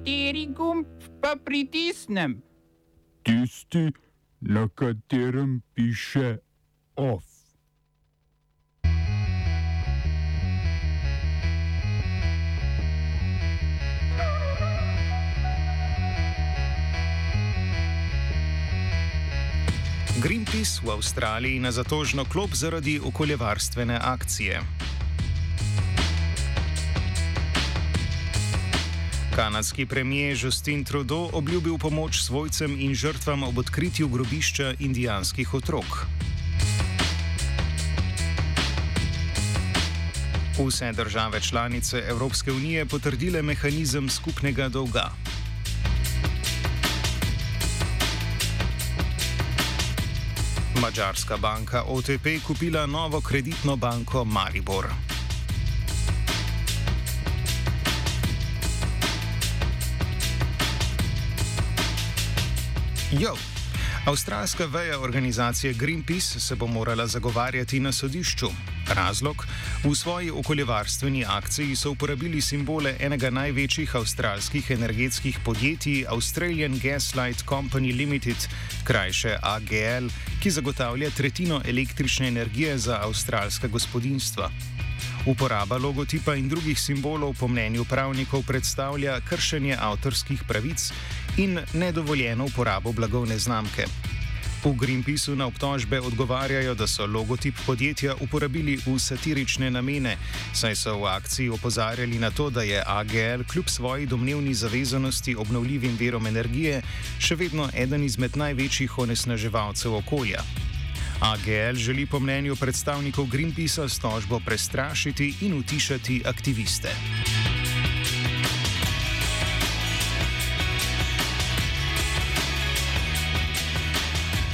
Kateri gumb pa pritisnem? Tisti, na katerem piše OF. Greenpeace v Avstraliji na zatožno klop zaradi okoljevarstvene akcije. Kanadski premijer Justin Trudeau obljubil pomoč svojcem in žrtvam ob odkritju grobišča indijanskih otrok. Vse države članice Evropske unije potrdile mehanizem skupnega dolga. Mačarska banka OTP kupila novo kreditno banko Maribor. Jo. Avstralska veja organizacije Greenpeace se bo morala zagovarjati na sodišču. Razlog? V svoji okoljevarstveni akciji so uporabili simbole enega največjih avstralskih energetskih podjetij Australian Gaslight Company Limited, krajše AGL, ki zagotavlja tretjino električne energije za avstralska gospodinstva. Uporaba logotipa in drugih simbolov po mnenju pravnikov predstavlja kršenje avtorskih pravic in nedovoljeno uporabo blagovne znamke. V Greenpeaceu na obtožbe odgovarjajo, da so logotip podjetja uporabili v satirične namene, saj so v akciji opozarjali na to, da je AGL kljub svoji domnevni zavezanosti obnovljivim verom energije še vedno eden izmed največjih onesnaževalcev okolja. AGL želi po mnenju predstavnikov Greenpeacea s tožbo prestrašiti in utišati aktiviste.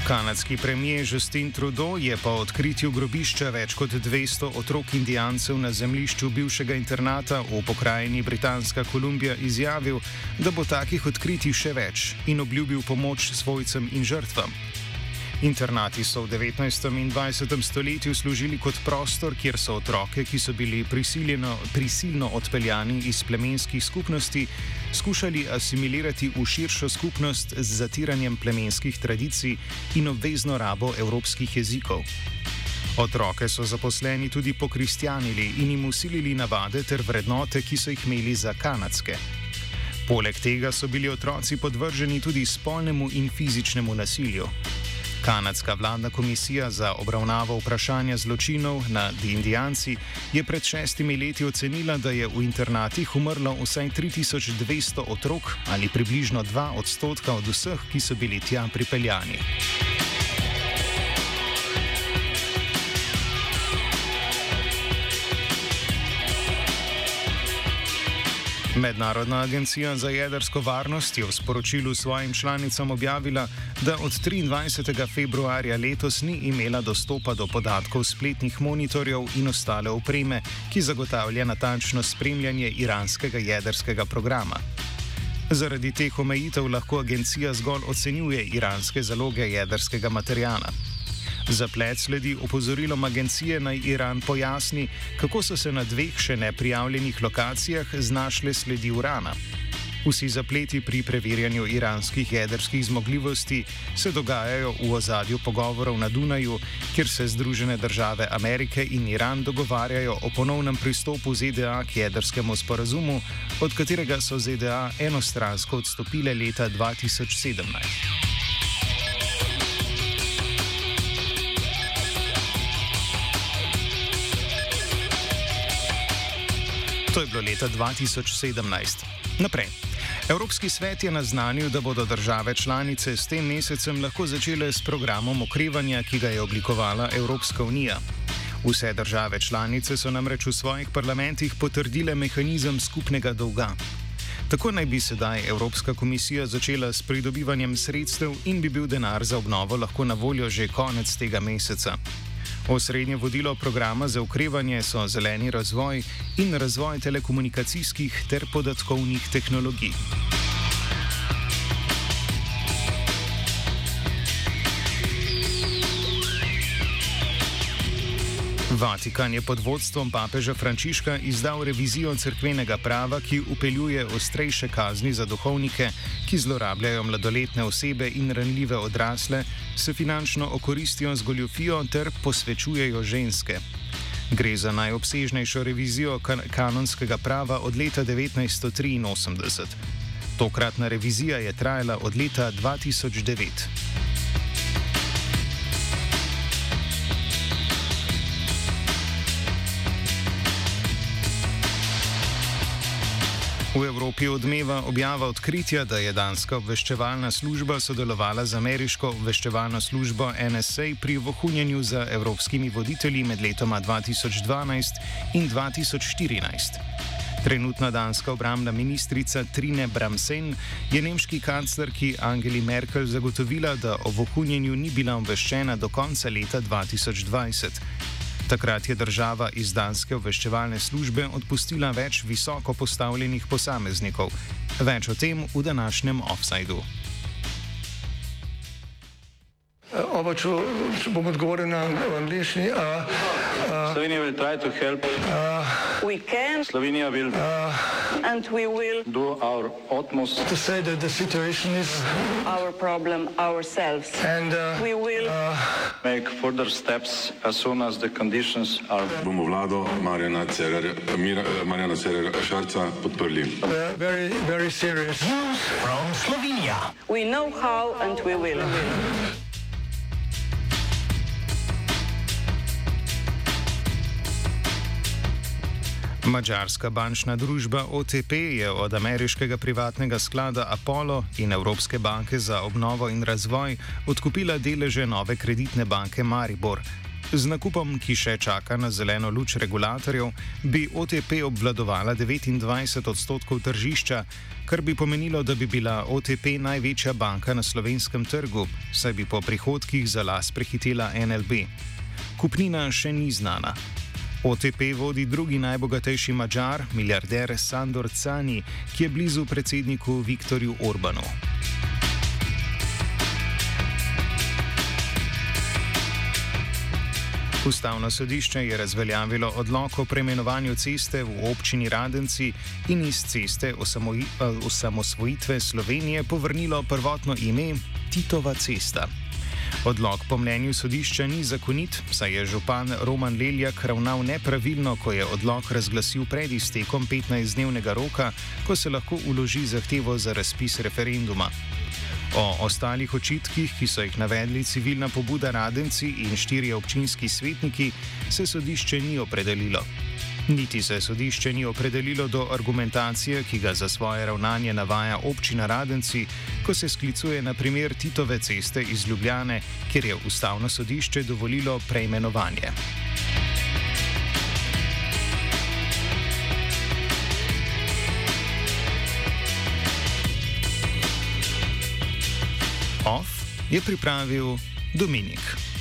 Kanadski premijer Justin Trudeau je po odkritju grobišča več kot 200 otrok indijancev na zemljišču bivšega internata v pokrajini Britanska Kolumbija izjavil, da bo takih odkritij še več in obljubil pomoč svojcem in žrtvam. Internati so v 19. in 20. stoletju služili kot prostor, kjer so otroke, ki so bili prisilno odpeljani iz plemenskih skupnosti, skušali asimilirati v širšo skupnost z zatiranjem plemenskih tradicij in obvezno rabo evropskih jezikov. Otroke so zaposleni tudi pokristjanili in jim usilili navade ter vrednote, ki so jih imeli za kanadske. Poleg tega so bili otroci podvrženi tudi spolnemu in fizičnemu nasilju. Kanadska vladna komisija za obravnavo vprašanja zločinov nad Indijanci je pred šestimi leti ocenila, da je v internatih umrlo vsaj 3200 otrok ali približno 2 odstotka od vseh, ki so bili tja pripeljani. Mednarodna agencija za jedrsko varnost je v sporočilu svojim članicam objavila, da od 23. februarja letos ni imela dostopa do podatkov spletnih monitorjev in ostale opreme, ki zagotavlja natančno spremljanje iranskega jedrskega programa. Zaradi teh omejitev lahko agencija zgolj ocenjuje iranske zaloge jedrskega materijala. Zaplet sledi opozorilom agencije naj Iran pojasni, kako so se na dveh še neprijavljenih lokacijah znašle sledi urana. Vsi zapleti pri preverjanju iranskih jedrskih zmogljivosti se dogajajo v ozadju pogovorov na Dunaju, kjer se Združene države Amerike in Iran dogovarjajo o ponovnem pristopu ZDA k jedrskemu sporazumu, od katerega so ZDA enostransko odstopile leta 2017. To je bilo leta 2017. Naprej. Evropski svet je naznanil, da bodo države članice s tem mesecem lahko začele s programom okrevanja, ki ga je oblikovala Evropska unija. Vse države članice so namreč v svojih parlamentih potrdile mehanizem skupnega dolga. Tako naj bi sedaj Evropska komisija začela s pridobivanjem sredstev in bi bil denar za obnovo lahko na voljo že konec tega meseca. Osrednje vodilo programa za ukrevanje so zeleni razvoj in razvoj telekomunikacijskih ter podatkovnih tehnologij. Vatikan je pod vodstvom papeža Frančiška izdal revizijo crkvenega prava, ki upeljuje ostrejše kazni za duhovnike, ki zlorabljajo mladoletne osebe in ranljive odrasle, se finančno okoristijo z goljofijo ter posvečujejo ženske. Gre za najobsežnejšo revizijo kan kanonskega prava od leta 1983. Tokratna revizija je trajala od leta 2009. V Evropi odmeva objava odkritja, da je danska obveščevalna služba sodelovala z ameriško obveščevalno službo NSA pri vohunjenju za evropskimi voditelji med letoma 2012 in 2014. Trenutna danska obramna ministrica Trine Bramsen je nemški kanclerki Angeli Merkel zagotovila, da o vohunjenju ni bila obveščena do konca leta 2020. Takrat je država iz danske obveščevalne službe odpustila več visoko postavljenih posameznikov. Več o tem v današnjem offsajdu. Oba, če, če bom odgovoril na angliški. Slovenija will try to help. We can Slovenia will and we will do our utmost To say that the situation is our problem ourselves. and uh, We will make further steps as soon as the conditions are bomo vlado Marjana Cererja, Mira, Marjana Cererja Šarca podprli. uh, very, very serious. we know how and we will. Mačarska bančna družba OTP je od ameriškega privatnega sklada Apollo in Evropske banke za obnovo in razvoj odkupila deleže nove kreditne banke Maribor. Z nakupom, ki še čaka na zeleno luč regulatorjev, bi OTP obvladovala 29 odstotkov tržišča, kar bi pomenilo, da bi bila OTP največja banka na slovenskem trgu, saj bi po prihodkih za las prehitela NLB. Kupnina še ni znana. OTP vodi drugi najbogatejši mačar, milijarder Sandor Cani, ki je blizu predsedniku Viktorju Orbanu. Ustavno sodišče je razveljavilo odlok o preimenovanju ceste v občini Radenci in iz ceste osamosvojitve Slovenije povrnilo prvotno ime Titova cesta. Odlog po mnenju sodišča ni zakonit, saj je župan Roman Leljak ravnal nepravilno, ko je odlog razglasil pred iztekom 15-dnevnega roka, ko se lahko uloži zahtevo za razpis referenduma. O ostalih očitkih, ki so jih navedli civilna pobuda Radenci in štirje občinski svetniki, se sodišče ni opredelilo. Niti se sodišče ni opredelilo do argumentacije, ki ga za svoje ravnanje navaja občina Radenci, ko se sklicuje na primer Titove ceste iz Ljubljane, kjer je ustavno sodišče dovolilo preimenovanje. Off je pripravil Dominik.